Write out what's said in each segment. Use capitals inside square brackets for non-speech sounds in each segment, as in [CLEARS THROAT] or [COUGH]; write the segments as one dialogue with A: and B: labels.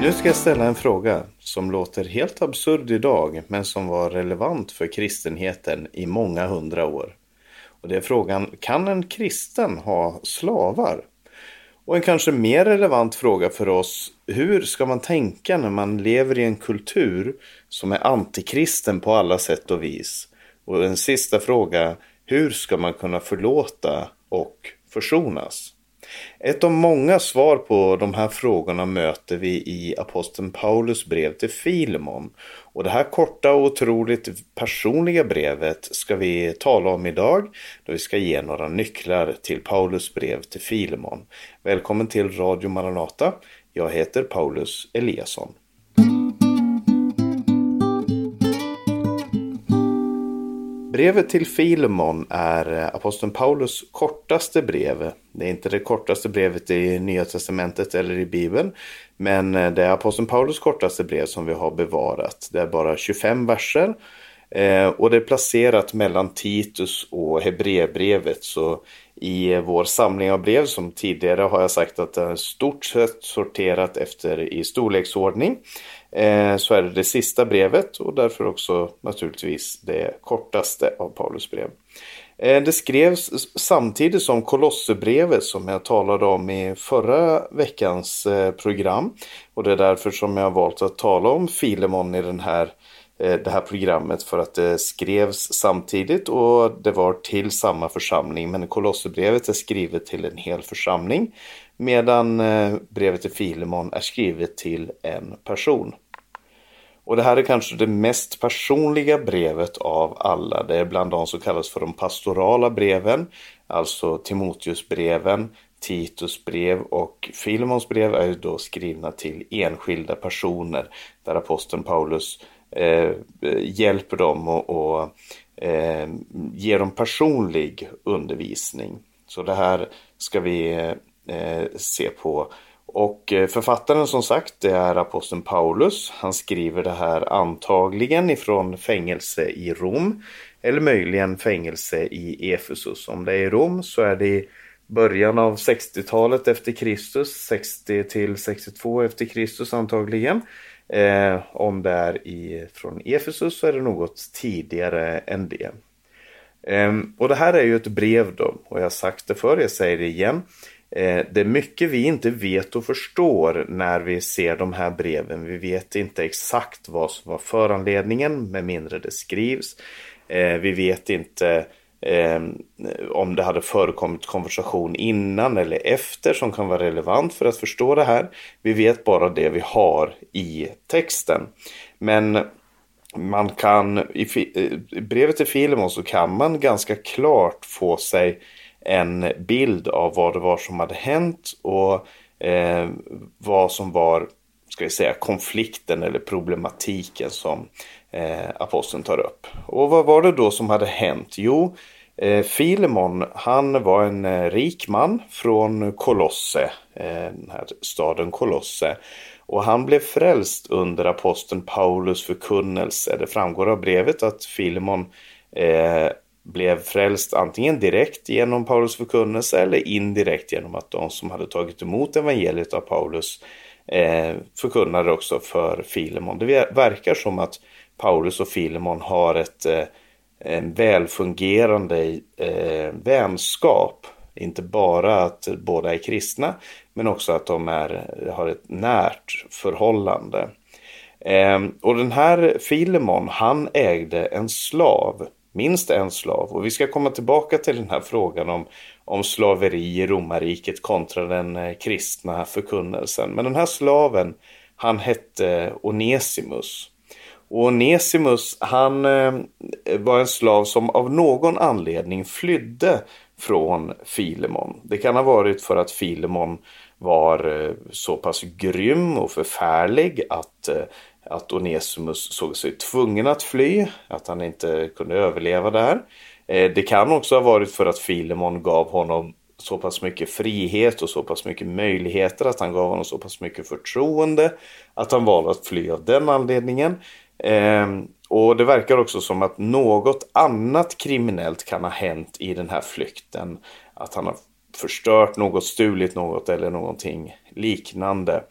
A: Nu ska jag ställa en fråga som låter helt absurd idag men som var relevant för kristenheten i många hundra år. Och det är frågan, kan en kristen ha slavar? Och en kanske mer relevant fråga för oss, hur ska man tänka när man lever i en kultur som är antikristen på alla sätt och vis? Och en sista fråga, hur ska man kunna förlåta och försonas? Ett av många svar på de här frågorna möter vi i aposteln Paulus brev till Filemon. Och det här korta och otroligt personliga brevet ska vi tala om idag då vi ska ge några nycklar till Paulus brev till Filemon. Välkommen till Radio Maranata. Jag heter Paulus Eliasson. Brevet till Filemon är eh, aposteln Paulus kortaste brev. Det är inte det kortaste brevet i Nya Testamentet eller i Bibeln. Men eh, det är aposteln Paulus kortaste brev som vi har bevarat. Det är bara 25 verser. Eh, och det är placerat mellan Titus och Hebreerbrevet. Så i vår samling av brev som tidigare har jag sagt att det är stort sett sorterat efter i storleksordning. Eh, så är det det sista brevet och därför också naturligtvis det kortaste av Paulus brev. Eh, det skrevs samtidigt som Kolosserbrevet som jag talade om i förra veckans eh, program. Och det är därför som jag har valt att tala om Filemon i den här, det här programmet för att det skrevs samtidigt och det var till samma församling. Men Kolosserbrevet är skrivet till en hel församling medan eh, brevet till Filemon är skrivet till en person. Och det här är kanske det mest personliga brevet av alla. Det är bland de som kallas för de pastorala breven, alltså Timoteusbreven, Titus brev och Filemons brev är ju då skrivna till enskilda personer där aposteln Paulus eh, hjälper dem och, och eh, ger dem personlig undervisning. Så det här ska vi eh, Eh, se på. Och eh, författaren som sagt det är aposteln Paulus. Han skriver det här antagligen ifrån fängelse i Rom. Eller möjligen fängelse i Efesus. Om det är i Rom så är det i början av 60-talet efter Kristus. 60 till 62 efter Kristus antagligen. Eh, om det är i, från Efesus så är det något tidigare än det. Eh, och det här är ju ett brev då. Och jag har sagt det förr, jag säger det igen. Eh, det är mycket vi inte vet och förstår när vi ser de här breven. Vi vet inte exakt vad som var föranledningen med mindre det skrivs. Eh, vi vet inte ehm, om det hade förekommit konversation innan eller efter som kan vara relevant för att förstå det här. Vi vet bara det vi har i texten. Men man kan, i eh, brevet till Filemon så kan man ganska klart få sig en bild av vad det var som hade hänt och eh, vad som var ska vi säga, konflikten eller problematiken som eh, aposteln tar upp. Och vad var det då som hade hänt? Jo, eh, Filemon han var en eh, rik man från Kolosse, eh, den här staden Kolosse. Och han blev frälst under aposteln Paulus förkunnelse. Det framgår av brevet att Filemon eh, blev frälst antingen direkt genom Paulus förkunnelse eller indirekt genom att de som hade tagit emot evangeliet av Paulus eh, förkunnade också för Filemon. Det verkar som att Paulus och Filemon har ett eh, en välfungerande eh, vänskap. Inte bara att båda är kristna men också att de är, har ett närt förhållande. Eh, och den här Filemon han ägde en slav minst en slav. Och vi ska komma tillbaka till den här frågan om, om slaveri i romarriket kontra den eh, kristna förkunnelsen. Men den här slaven, han hette Onesimus. Och Onesimus, han eh, var en slav som av någon anledning flydde från Filemon. Det kan ha varit för att Filemon var eh, så pass grym och förfärlig att att Onesimus såg sig tvungen att fly, att han inte kunde överleva där. Eh, det kan också ha varit för att Filemon gav honom så pass mycket frihet och så pass mycket möjligheter att han gav honom så pass mycket förtroende att han valde att fly av den anledningen. Ehm, och det verkar också som att något annat kriminellt kan ha hänt i den här flykten. Att han har förstört något, stulit något eller någonting liknande.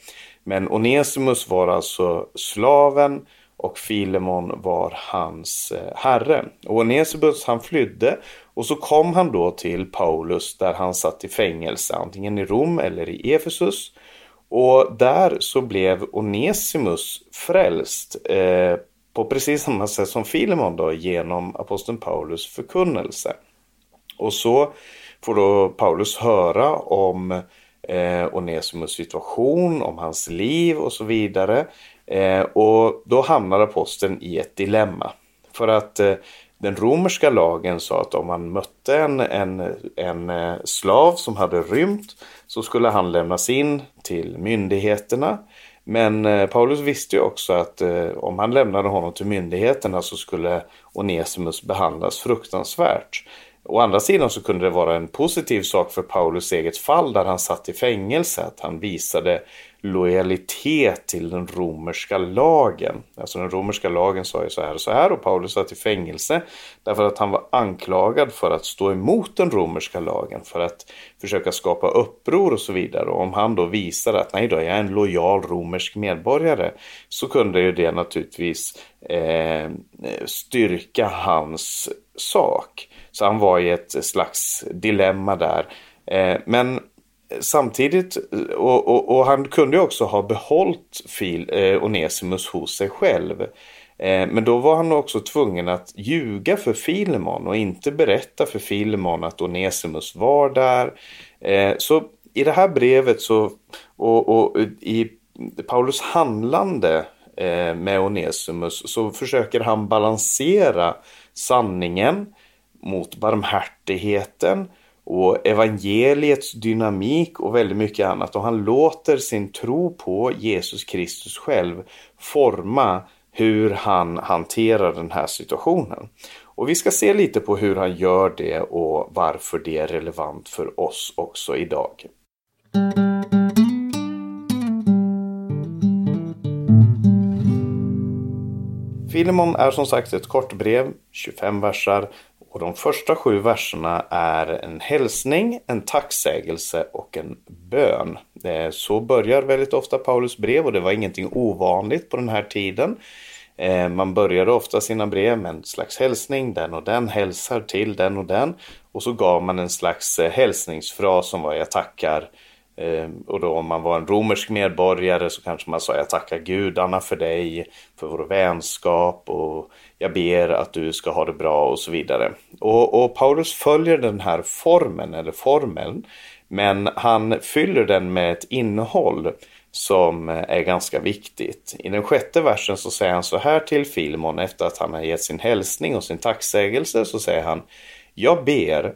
A: Men Onesimus var alltså slaven och Filemon var hans eh, herre. Och Onesimus han flydde och så kom han då till Paulus där han satt i fängelse, antingen i Rom eller i Efesus. Och där så blev Onesimus frälst eh, på precis samma sätt som Filemon då genom aposteln Paulus förkunnelse. Och så får då Paulus höra om eh, Onesimus situation, om hans liv och så vidare. Eh, och då hamnar aposteln i ett dilemma. För att eh, den romerska lagen sa att om man mötte en, en, en eh, slav som hade rymt så skulle han lämnas in till myndigheterna. Men eh, Paulus visste ju också att eh, om han lämnade honom till myndigheterna så skulle Onesimus behandlas fruktansvärt. Å andra sidan så kunde det vara en positiv sak för Paulus eget fall där han satt i fängelse, att han visade lojalitet till den romerska lagen. Alltså den romerska lagen sa ju så här och så här och Paulus satt i fängelse därför att han var anklagad för att stå emot den romerska lagen, för att försöka skapa uppror och så vidare. Och om han då visade att nej då, jag är en lojal romersk medborgare så kunde ju det naturligtvis eh, styrka hans sak. Så han var i ett slags dilemma där. Eh, men samtidigt, eh, och, och, och, han kunde också ha behållit Fil, eh, Onesimus hos sig själv. Eh, men då var han också tvungen att ljuga för Filemon och inte berätta för Filemon att Onesimus var där. så i det här brevet så, och, och i Paulus handlande med Onesimus så försöker han balansera sanningen mot barmhärtigheten och evangeliets dynamik och väldigt mycket annat. Och han låter sin tro på Jesus Kristus själv forma hur han hanterar den här situationen. Och vi ska se lite på hur han gör det och varför det är relevant för oss också idag. Filemon är som sagt ett kort brev, 25 versar och de första sju verserna är en hälsning, en tacksägelse och en bön. Eh, så börjar väldigt ofta Paulus brev och det var ingenting ovanligt på den här tiden. Eh, man började ofta sina brev med en slags hälsning, den och den hälsar till den och den. Och så gav man en slags eh, hälsningsfras som var jag tackar Ehm, och då om man var en romersk medborgare så kanske man sa jag tackar gudarna för dig, för vår vänskap och jag ber att du ska ha det bra och så vidare. Och, och Paulus följer den här formen eller formeln men han fyller den med ett innehåll som är ganska viktigt. I den sjätte versen så säger han så här till Filmon efter att han har gett sin hälsning och sin tacksägelse så säger han Jag ber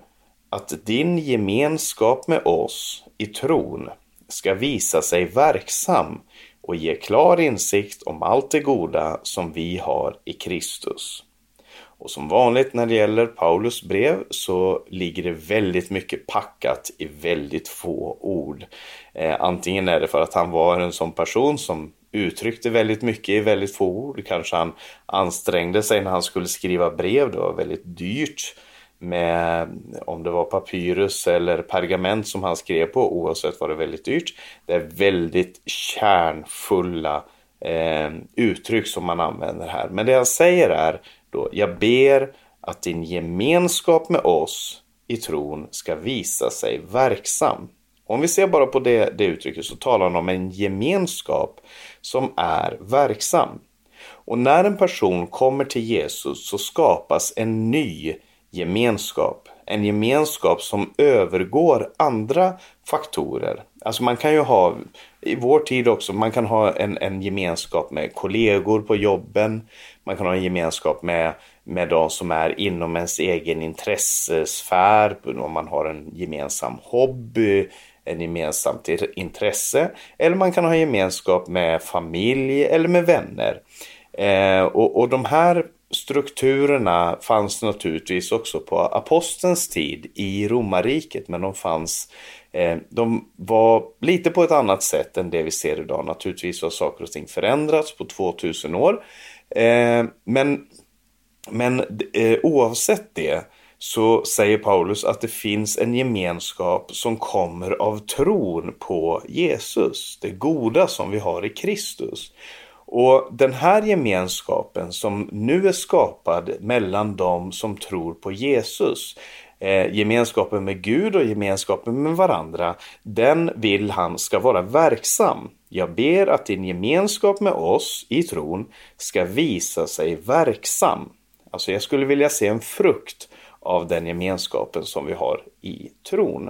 A: att din gemenskap med oss i tron ska visa sig verksam och ge klar insikt om allt det goda som vi har i Kristus. Och som vanligt när det gäller Paulus brev så ligger det väldigt mycket packat i väldigt få ord. Eh, antingen är det för att han var en sån person som uttryckte väldigt mycket i väldigt få ord. Kanske han ansträngde sig när han skulle skriva brev. Det var väldigt dyrt med om det var papyrus eller pergament som han skrev på oavsett var det väldigt dyrt. Det är väldigt kärnfulla eh, uttryck som man använder här. Men det han säger är då jag ber att din gemenskap med oss i tron ska visa sig verksam. Om vi ser bara på det, det uttrycket så talar han om en gemenskap som är verksam. Och när en person kommer till Jesus så skapas en ny gemenskap. En gemenskap som övergår andra faktorer. Alltså man kan ju ha, i vår tid också, man kan ha en, en gemenskap med kollegor på jobben. Man kan ha en gemenskap med, med de som är inom ens egen intressesfär. Om man har en gemensam hobby, en gemensamt intresse. Eller man kan ha gemenskap med familj eller med vänner. Eh, och, och de här strukturerna fanns naturligtvis också på apostelns tid i romarriket men de fanns eh, de var lite på ett annat sätt än det vi ser idag. Naturligtvis har saker och ting förändrats på 2000 år. Eh, men men eh, oavsett det så säger Paulus att det finns en gemenskap som kommer av tron på Jesus, det goda som vi har i Kristus. Och den här gemenskapen som nu är skapad mellan dem som tror på Jesus, eh, gemenskapen med Gud och gemenskapen med varandra, den vill han ska vara verksam. Jag ber att din gemenskap med oss i tron ska visa sig verksam. Alltså jag skulle vilja se en frukt av den gemenskapen som vi har i tron.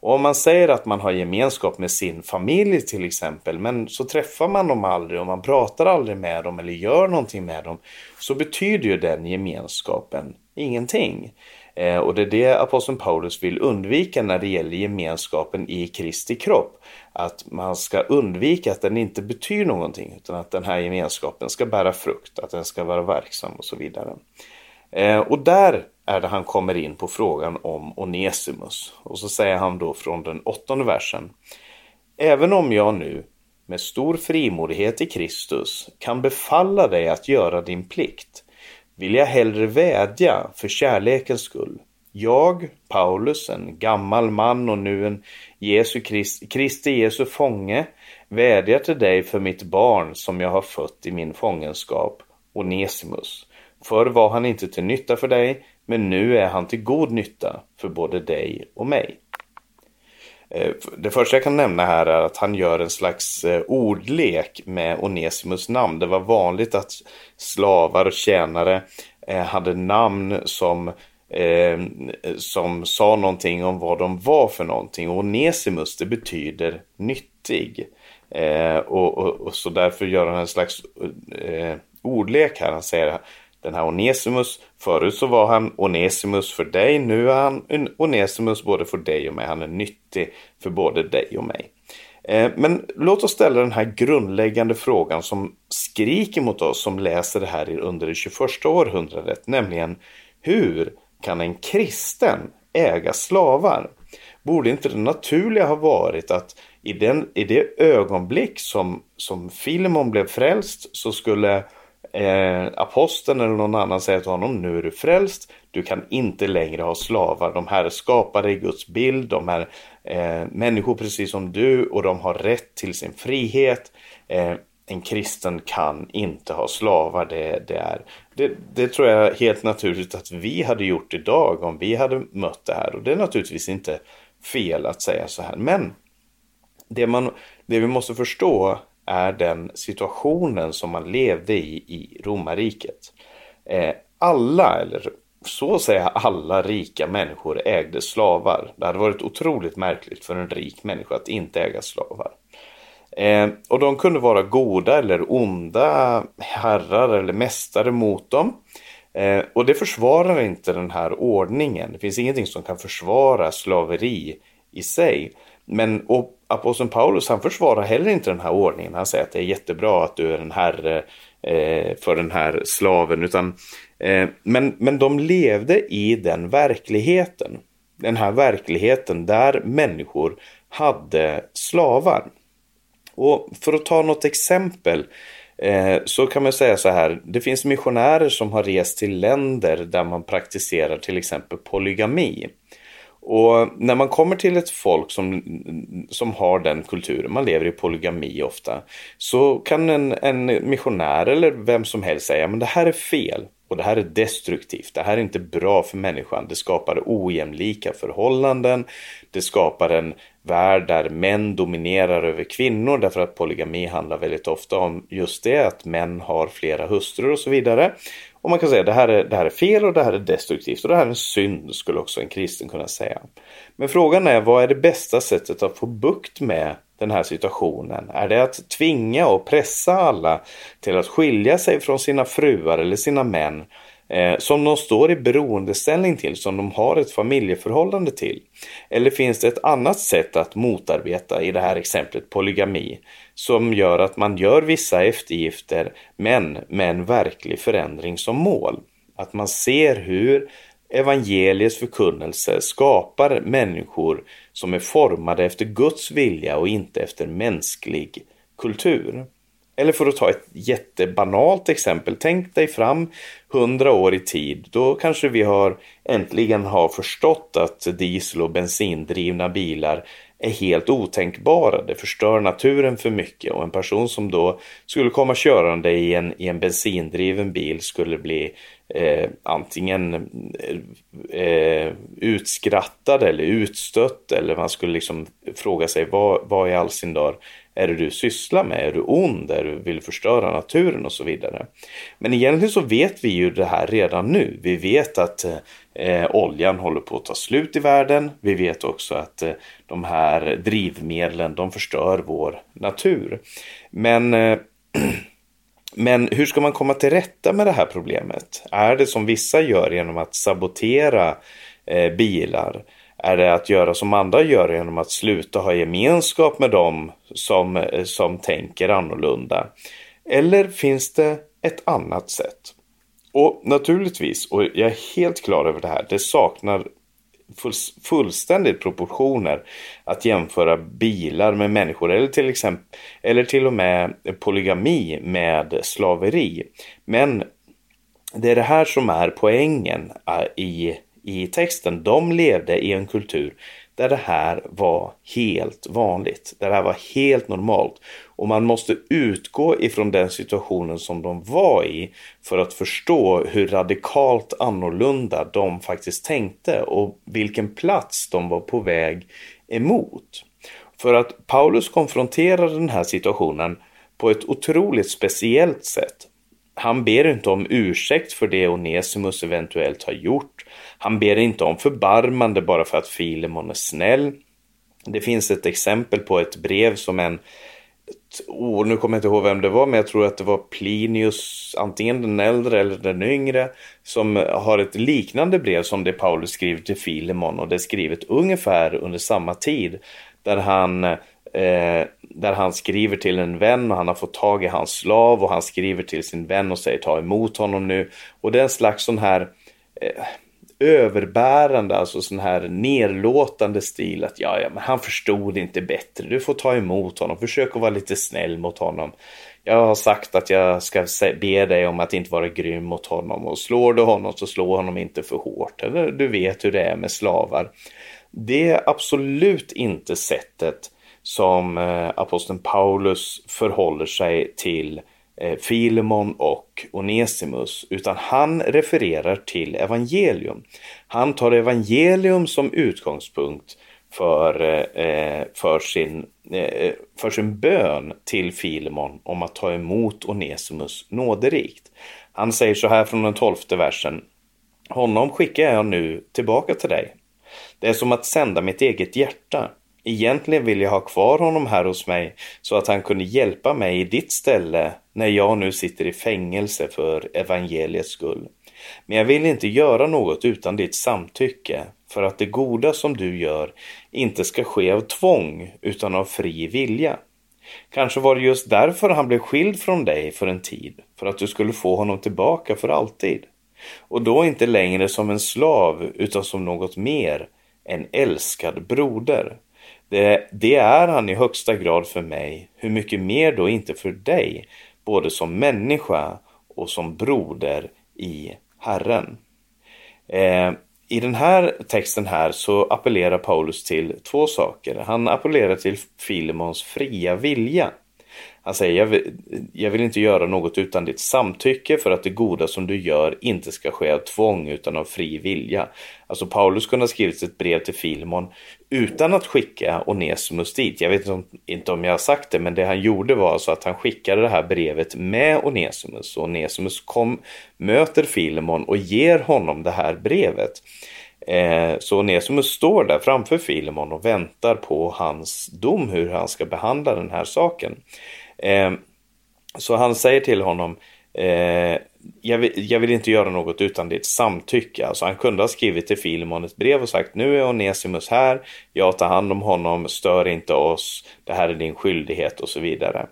A: Och om man säger att man har gemenskap med sin familj till exempel, men så träffar man dem aldrig och man pratar aldrig med dem eller gör någonting med dem, så betyder ju den gemenskapen ingenting. Eh, och det är det aposteln Paulus vill undvika när det gäller gemenskapen i Kristi kropp. Att man ska undvika att den inte betyder någonting utan att den här gemenskapen ska bära frukt, att den ska vara verksam och så vidare. Eh, och där är det han kommer in på frågan om Onesimus. Och så säger han då från den åttonde versen. Även om jag nu med stor frimodighet i Kristus kan befalla dig att göra din plikt vill jag hellre vädja för kärlekens skull. Jag, Paulus, en gammal man och nu en Jesu Christi, Kristi Jesu fånge, vädjar till dig för mitt barn som jag har fött i min fångenskap, Onesimus. Förr var han inte till nytta för dig, men nu är han till god nytta för både dig och mig. Eh, det första jag kan nämna här är att han gör en slags eh, ordlek med Onesimus namn. Det var vanligt att slavar och tjänare eh, hade namn som, som sa någonting om vad de var för någonting. Onesimus det betyder nyttig. och, och, och, så därför gör han en slags ordlek här. Han säger den här Onesimus. Förut så var han Onesimus för dig, nu är han Onesimus både för dig och mig. Han är nyttig för både dig och mig. Eh, men låt oss ställa den här grundläggande frågan som skriker mot oss som läser det här under det 21 århundradet, nämligen hur kan en kristen äga slavar? Borde inte det naturliga ha varit att i, den, i det ögonblick som, som Filemon blev frälst så skulle eh, aposteln eller någon annan säger till honom nu är du frälst, du kan inte längre ha slavar. De här är skapade i Guds bild, de är eh, människor precis som du och de har rätt till sin frihet. Eh, en kristen kan inte ha slavar. Det, det, är, det, det tror jag helt naturligt att vi hade gjort idag om vi hade mött det här. Och det är naturligtvis inte fel att säga så här. Men det, man, det vi måste förstå är den situationen som man levde i i romarriket. Eh, alla, eller så att säga alla rika människor ägde slavar. Det hade varit otroligt märkligt för en rik människa att inte äga slavar. Eh, och de kunde vara goda eller onda herrar eller mästare mot dem. Eh, och det försvarar inte den här ordningen. Det finns ingenting som kan försvara slaveri i sig. Men och aposteln Paulus han försvarar heller inte den här ordningen. Han säger att det är jättebra att du är en herre eh, för den här slaven. Utan, eh, men, men de levde i den verkligheten. Den här verkligheten där människor hade slavar. Och för att ta något exempel eh, så kan man säga så här. Det finns missionärer som har rest till länder där man praktiserar till exempel polygami. Och när man kommer till ett folk som, som har den kulturen, man lever i polygami ofta, så kan en, en missionär eller vem som helst säga men det här är fel och det här är destruktivt. Det här är inte bra för människan. Det skapar ojämlika förhållanden. Det skapar en värld där män dominerar över kvinnor därför att polygami handlar väldigt ofta om just det att män har flera hustrur och så vidare. Och man kan säga att det här, är, det här är fel och det här är destruktivt och det här är en synd skulle också en kristen kunna säga. Men frågan är vad är det bästa sättet att få bukt med den här situationen? Är det att tvinga och pressa alla till att skilja sig från sina fruar eller sina män Eh, som de står i beroendeställning till, som de har ett familjeförhållande till? Eller finns det ett annat sätt att motarbeta, i det här exemplet polygami, som gör att man gör vissa eftergifter men med en verklig förändring som mål? Att man ser hur evangeliets förkunnelse skapar människor som är formade efter Guds vilja och inte efter mänsklig kultur. Eller för att ta ett jättebanalt exempel, tänk dig fram hundra år i tid. Då kanske vi har äntligen har förstått att diesel och bensindrivna bilar är helt otänkbara. Det förstör naturen för mycket och en person som då skulle komma körande i en, i en bensindriven bil skulle bli eh, antingen eh, eh utskrattad eller utstött eller man skulle liksom fråga sig vad, vad i all sin dar är det du sysslar med? Är du ond? Är du vill förstöra naturen och så vidare? Men egentligen så vet vi ju det här redan nu. Vi vet att eh, oljan håller på att ta slut i världen. Vi vet också att eh, de här drivmedlen de förstör vår natur. Men eh, [CLEARS THROAT] Men hur ska man komma till rätta med det här problemet? Är det som vissa gör genom att sabotera eh, bilar? Är det att göra som andra gör genom att sluta ha gemenskap med dem som, som tänker annorlunda? Eller finns det ett annat sätt? Och naturligtvis, och jag är helt klar över det här, det saknar fullständigt proportioner att jämföra bilar med människor eller till exempel eller till och med polygami med slaveri. Men det är det här som är poängen äh, i, i texten. De levde i en kultur där det här var helt vanligt, där det här var helt normalt. Och man måste utgå ifrån den situationen som de var i för att förstå hur radikalt annorlunda de faktiskt tänkte och vilken plats de var på väg emot. För att Paulus konfronterar den här situationen på ett otroligt speciellt sätt. Han ber inte om ursäkt för det Onesimus eventuellt har gjort. Han ber inte om förbarmande bara för att Filemon är snäll. Det finns ett exempel på ett brev som en oh, nu kommer jag inte ihåg vem det var, men jag tror att det var Plinius, antingen den äldre eller den yngre, som har ett liknande brev som det Paulus skriver till Filemon och det är skrivet ungefär under samma tid där han eh, där han skriver till en vän och han har fått tag i hans slav och han skriver till sin vän och säger ta emot honom nu. Och det är en slags sån här eh, överbärande, alltså sån här nerlåtande stil att ja, ja, men han förstod inte bättre. Du får ta emot honom, försök att vara lite snäll mot honom. Jag har sagt att jag ska be dig om att inte vara grym mot honom och slår du honom så slå honom inte för hårt. Eller du vet hur det är med slavar. Det är absolut inte sättet som eh, aposteln Paulus förhåller sig till eh, Filemon och Onesimus, utan han refererar till evangelium. Han tar evangelium som utgångspunkt för, eh, för, sin, för sin bön till Filemon om att ta emot Onesimus nåderikt. Han säger så här från den tolfte versen. Honom skickar jag nu tillbaka till dig. Det är som att sända mitt eget hjärta. Egentligen vill jag ha kvar honom här hos mig så att han kunde hjälpa mig i ditt ställe när jag nu sitter i fängelse för evangeliets skull. Men jag vill inte göra något utan ditt samtycke för att det goda som du gör inte ska ske av tvång utan av fri vilja. Kanske var det just därför han blev skild från dig för en tid, för att du skulle få honom tillbaka för alltid. Och då inte längre som en slav utan som något mer, en älskad broder. Det, det, är han i högsta grad för mig, hur mycket mer då inte för dig, både som människa och som broder i Herren. Eh, I den här texten här så appellerar Paulus till två saker. Han appellerar till Filemons fria vilja. Han säger, jag vill, jag vill, inte göra något utan ditt samtycke för att det goda som du gör inte ska ske av tvång utan av fri vilja. Alltså Paulus kunde ha skrivit ett brev till Filmon utan att skicka Onesimus dit. Jag vet inte om, inte om jag har sagt det, men det han gjorde var alltså att han skickade det här brevet med Onesimus. Och Onesimus kom, möter Filmon och ger honom det här brevet. Eh, så Onesimus står där framför Filemon och väntar på hans dom, hur han ska behandla den här saken. Eh, så han säger till honom eh, jag, vill, jag vill, inte göra något utan ditt samtycke. Alltså han kunde ha skrivit till Filimon ett brev och sagt nu är Onesimus här, jag tar hand om honom, stör inte oss, det här är din skyldighet och så vidare.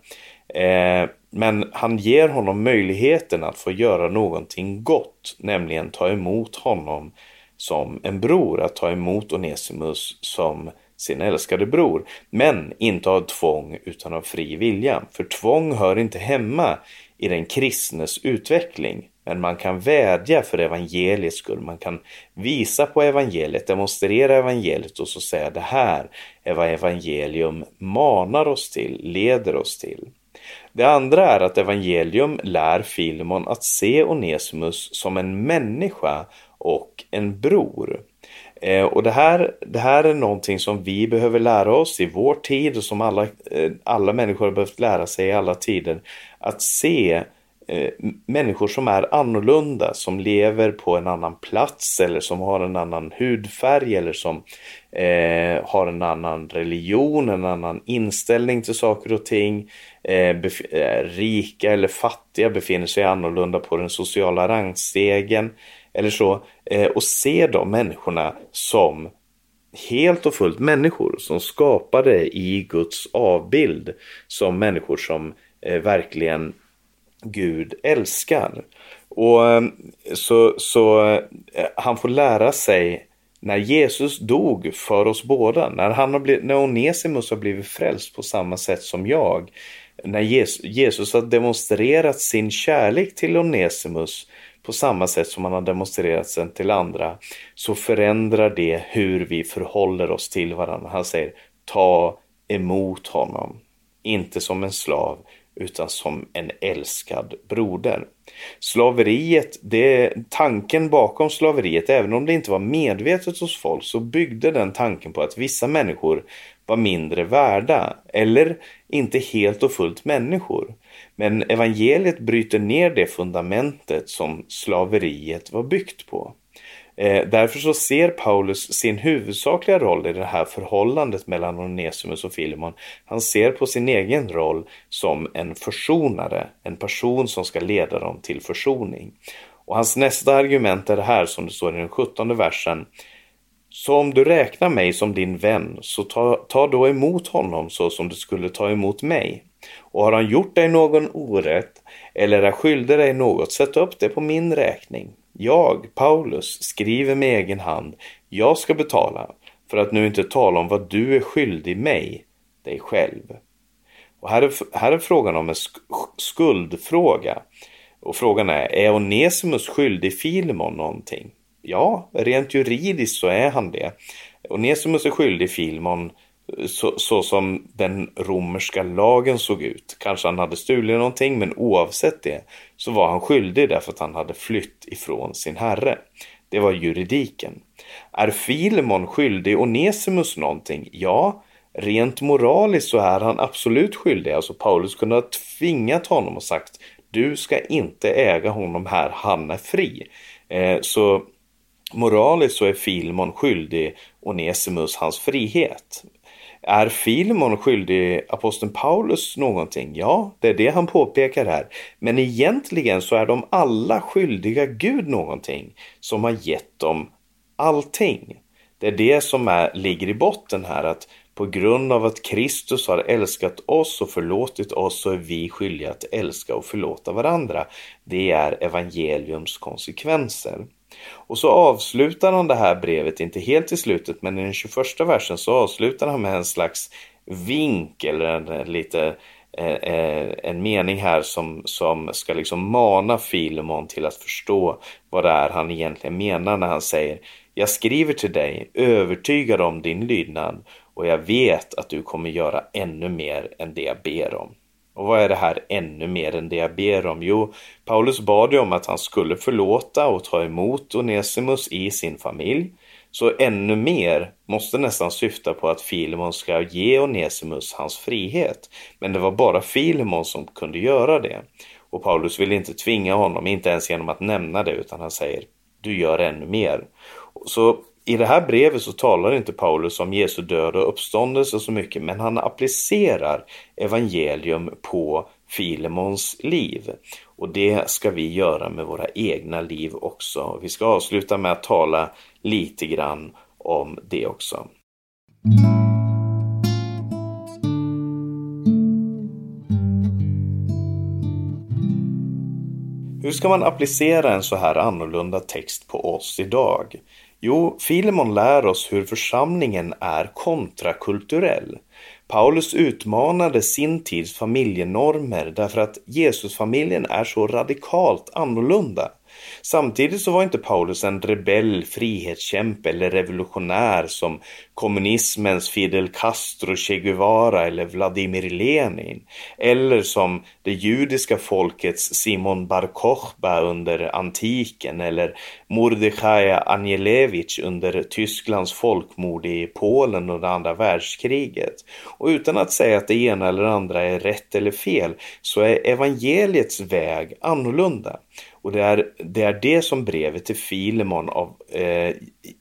A: Eh, men han ger honom möjligheten att få göra någonting gott, nämligen ta emot honom som en bror, att ta emot Onesimus som sin älskade bror. Men inte av tvång utan av fri vilja. För tvång hör inte hemma i den kristnes utveckling. Men man kan vädja för evangeliets skull. Man kan visa på evangeliet, demonstrera evangeliet och så säga det här är vad evangelium manar oss till, leder oss till. Det andra är att evangelium lär Filemon att se Onesimus som en människa och en bror. Eh, och det här, det här är någonting som vi behöver lära oss i vår tid och som alla, eh, alla människor har behövt lära sig i alla tider. Att se eh, människor som är annorlunda, som lever på en annan plats eller som har en annan hudfärg eller som eh, har en annan religion, en annan inställning till saker och ting. Eh, eh, rika eller fattiga befinner sig annorlunda på den sociala rangstegen eller så. Eh, och se de människorna som helt och fullt människor som skapade i Guds avbild som människor som eh, verkligen Gud älskar. Och eh, så, så eh, han får lära sig när Jesus dog för oss båda, när, han har blivit, när Onesimus har blivit frälst på samma sätt som jag, när Jesus har demonstrerat sin kärlek till Onesimus på samma sätt som han har demonstrerat sen till andra, så förändrar det hur vi förhåller oss till varandra. Han säger ta emot honom, inte som en slav utan som en älskad broder. Slaveriet, det, tanken bakom slaveriet, även om det inte var medvetet hos folk, så byggde den tanken på att vissa människor var mindre värda eller inte helt och fullt människor. Men evangeliet bryter ner det fundamentet som slaveriet var byggt på. Eh, därför så ser Paulus sin huvudsakliga roll i det här förhållandet mellan Onesimus och Filemon. Han ser på sin egen roll som en försonare, en person som ska leda dem till försoning. Och hans nästa argument är det här som det står i den sjuttonde versen. Så om du räknar mig som din vän, så ta, ta då emot honom så som du skulle ta emot mig. Och har han gjort dig någon orätt eller är skyldig dig något, sätt upp det på min räkning. Jag, Paulus, skriver med egen hand, jag ska betala, för att nu inte tala om vad du är skyldig mig, dig själv. Och här är, här är frågan om en skuldfråga. Och frågan är, är Onesimus skyldig Filemon någonting? Ja, rent juridiskt så är han det. Onesimus är skyldig Filemon så, så, som den romerska lagen såg ut. Kanske han hade stulit någonting men oavsett det så var han skyldig därför att han hade flytt ifrån sin herre. Det var juridiken. Är Filemon skyldig Onesimus någonting? Ja, rent moraliskt så är han absolut skyldig. Alltså Paulus kunde ha tvingat honom och sagt du ska inte äga honom här, han är fri. Eh, så moraliskt så är Filemon skyldig Onesimus hans frihet. Är Filemon skyldig aposteln Paulus någonting? Ja, det är det han påpekar här. Men egentligen så är de alla skyldiga Gud någonting som har gett dem allting. Det är det som är, ligger i botten här att på grund av att Kristus har älskat oss och förlåtit oss så är vi skyldiga att älska och förlåta varandra. Det är evangeliums konsekvenser. Och så avslutar han det här brevet, inte helt i slutet, men i den 21 versen så avslutar han med en slags vink eller en, lite eh, eh, en mening här som, som ska liksom mana Filemon till att förstå vad det är han egentligen menar när han säger Jag skriver till dig övertygad om din lydnad och jag vet att du kommer göra ännu mer än det jag ber om. Och vad är det här ännu mer än det jag ber om? Jo, Paulus bad ju om att han skulle förlåta och ta emot Onesimus i sin familj. Så ännu mer måste nästan syfta på att Filemon ska ge Onesimus hans frihet. Men det var bara Filemon som kunde göra det. Och Paulus vill inte tvinga honom, inte ens genom att nämna det, utan han säger du gör ännu mer. Så i det här brevet så talar inte Paulus om Jesu död och uppståndelse så mycket, men han applicerar evangelium på Filemons liv. Och det ska vi göra med våra egna liv också. Vi ska avsluta med att tala lite grann om det också. Hur ska man applicera en så här annorlunda text på oss idag? Jo, Filemon lär oss hur församlingen är kontrakulturell. Paulus utmanade sin tids familjenormer därför att Jesusfamiljen är så radikalt annorlunda. Samtidigt så var inte Paulus en rebell, frihetskämpe eller revolutionär som kommunismens Fidel Castro, Che Guevara eller Vladimir Lenin. Eller som det judiska folkets Simon Bar Kochba under antiken eller Mordechai Angelevich under Tysklands folkmord i Polen under andra världskriget. Och utan att säga att det ena eller andra är rätt eller fel så är evangeliets väg annorlunda. Och det är, det är det som brevet till Filemon av, eh,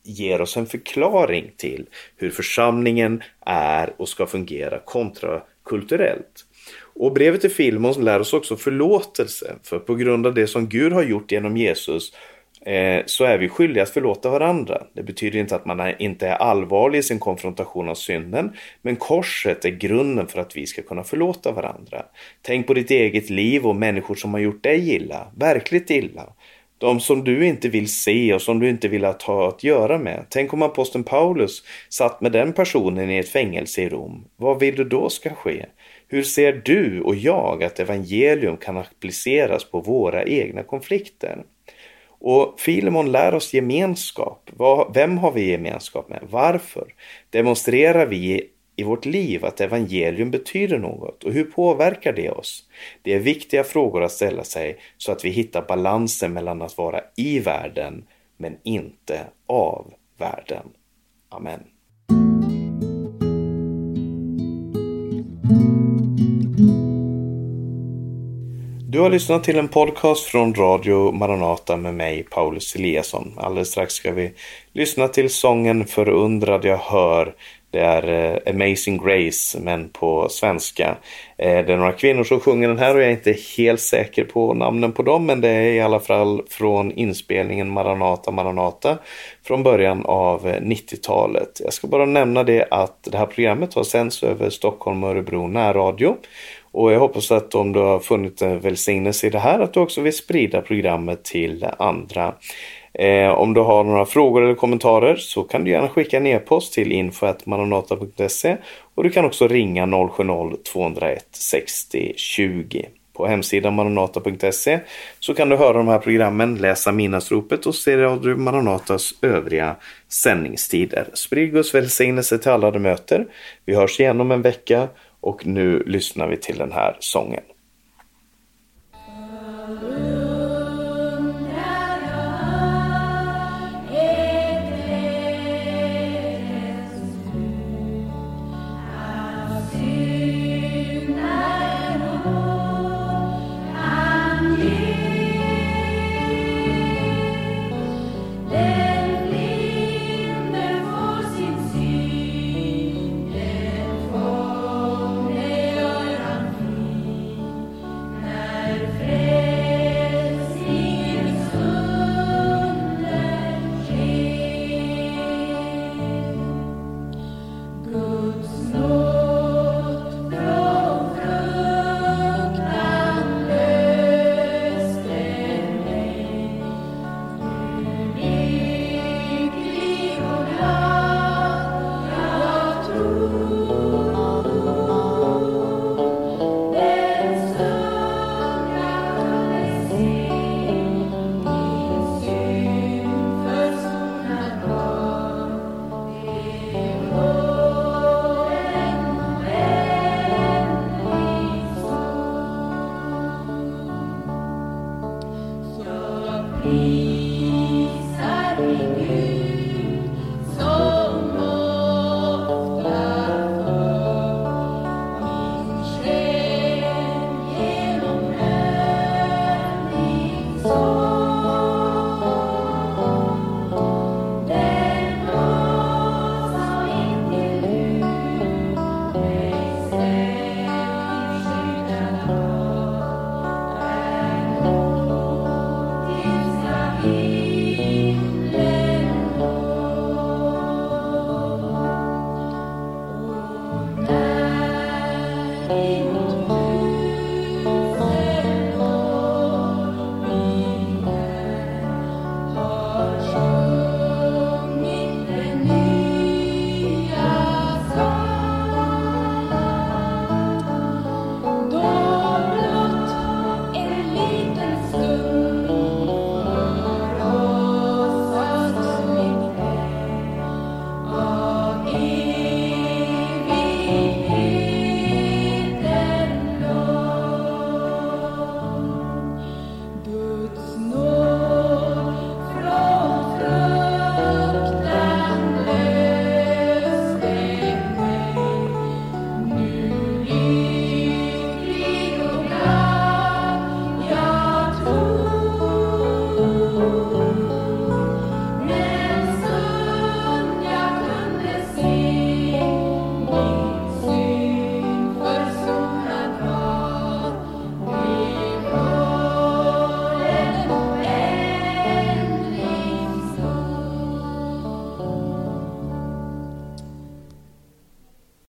A: ger oss en förklaring till hur församlingen är och ska fungera kontrakulturellt. Och brevet till Filemon lär oss också förlåtelse, för på grund av det som Gud har gjort genom Jesus Eh, så är vi skyldiga att förlåta varandra. Det betyder inte att man inte är allvarlig i sin konfrontation av synden, men korset är grunden för att vi ska kunna förlåta varandra. Tänk på ditt eget liv och människor som har gjort dig illa, verkligt illa. De som du inte vill se och som du inte vill ha att göra med. Tänk om aposteln Paulus satt med den personen i ett fängelse i Rom. Vad vill du då ska ske? Hur ser du och jag att evangelium kan appliceras på våra egna konflikter? Och Filemon lär oss gemenskap. Vem har vi gemenskap med? Varför? Demonstrerar vi i vårt liv att evangelium betyder något och hur påverkar det oss? Det är viktiga frågor att ställa sig så att vi hittar balansen mellan att vara i världen men inte av världen. Amen. Du har lyssnat till en podcast från Radio Maranata med mig, Paulus Eliasson. Alldeles strax ska vi lyssna till sången Förundrad jag hör. Det är eh, Amazing Grace, men på svenska. Eh, det är några kvinnor som sjunger den här och jag är inte helt säker på namnen på dem, men det är i alla fall från inspelningen Maranata Maranata från början av eh, 90-talet. Jag ska bara nämna det att det här programmet har sänds över Stockholm och Örebro närradio. Och jag hoppas att om du har funnit en välsignelse i det här att du också vill sprida programmet till andra. Eh, om du har några frågor eller kommentarer så kan du gärna skicka en e-post till info.maranata.se och du kan också ringa 070-201 60 20. På hemsidan maranata.se så kan du höra de här programmen, läsa minnesropet och se Radio Maranatas övriga sändningstider. Sprid Guds välsignelse till alla du möter. Vi hörs igen om en vecka och nu lyssnar vi till den här sången. Amen.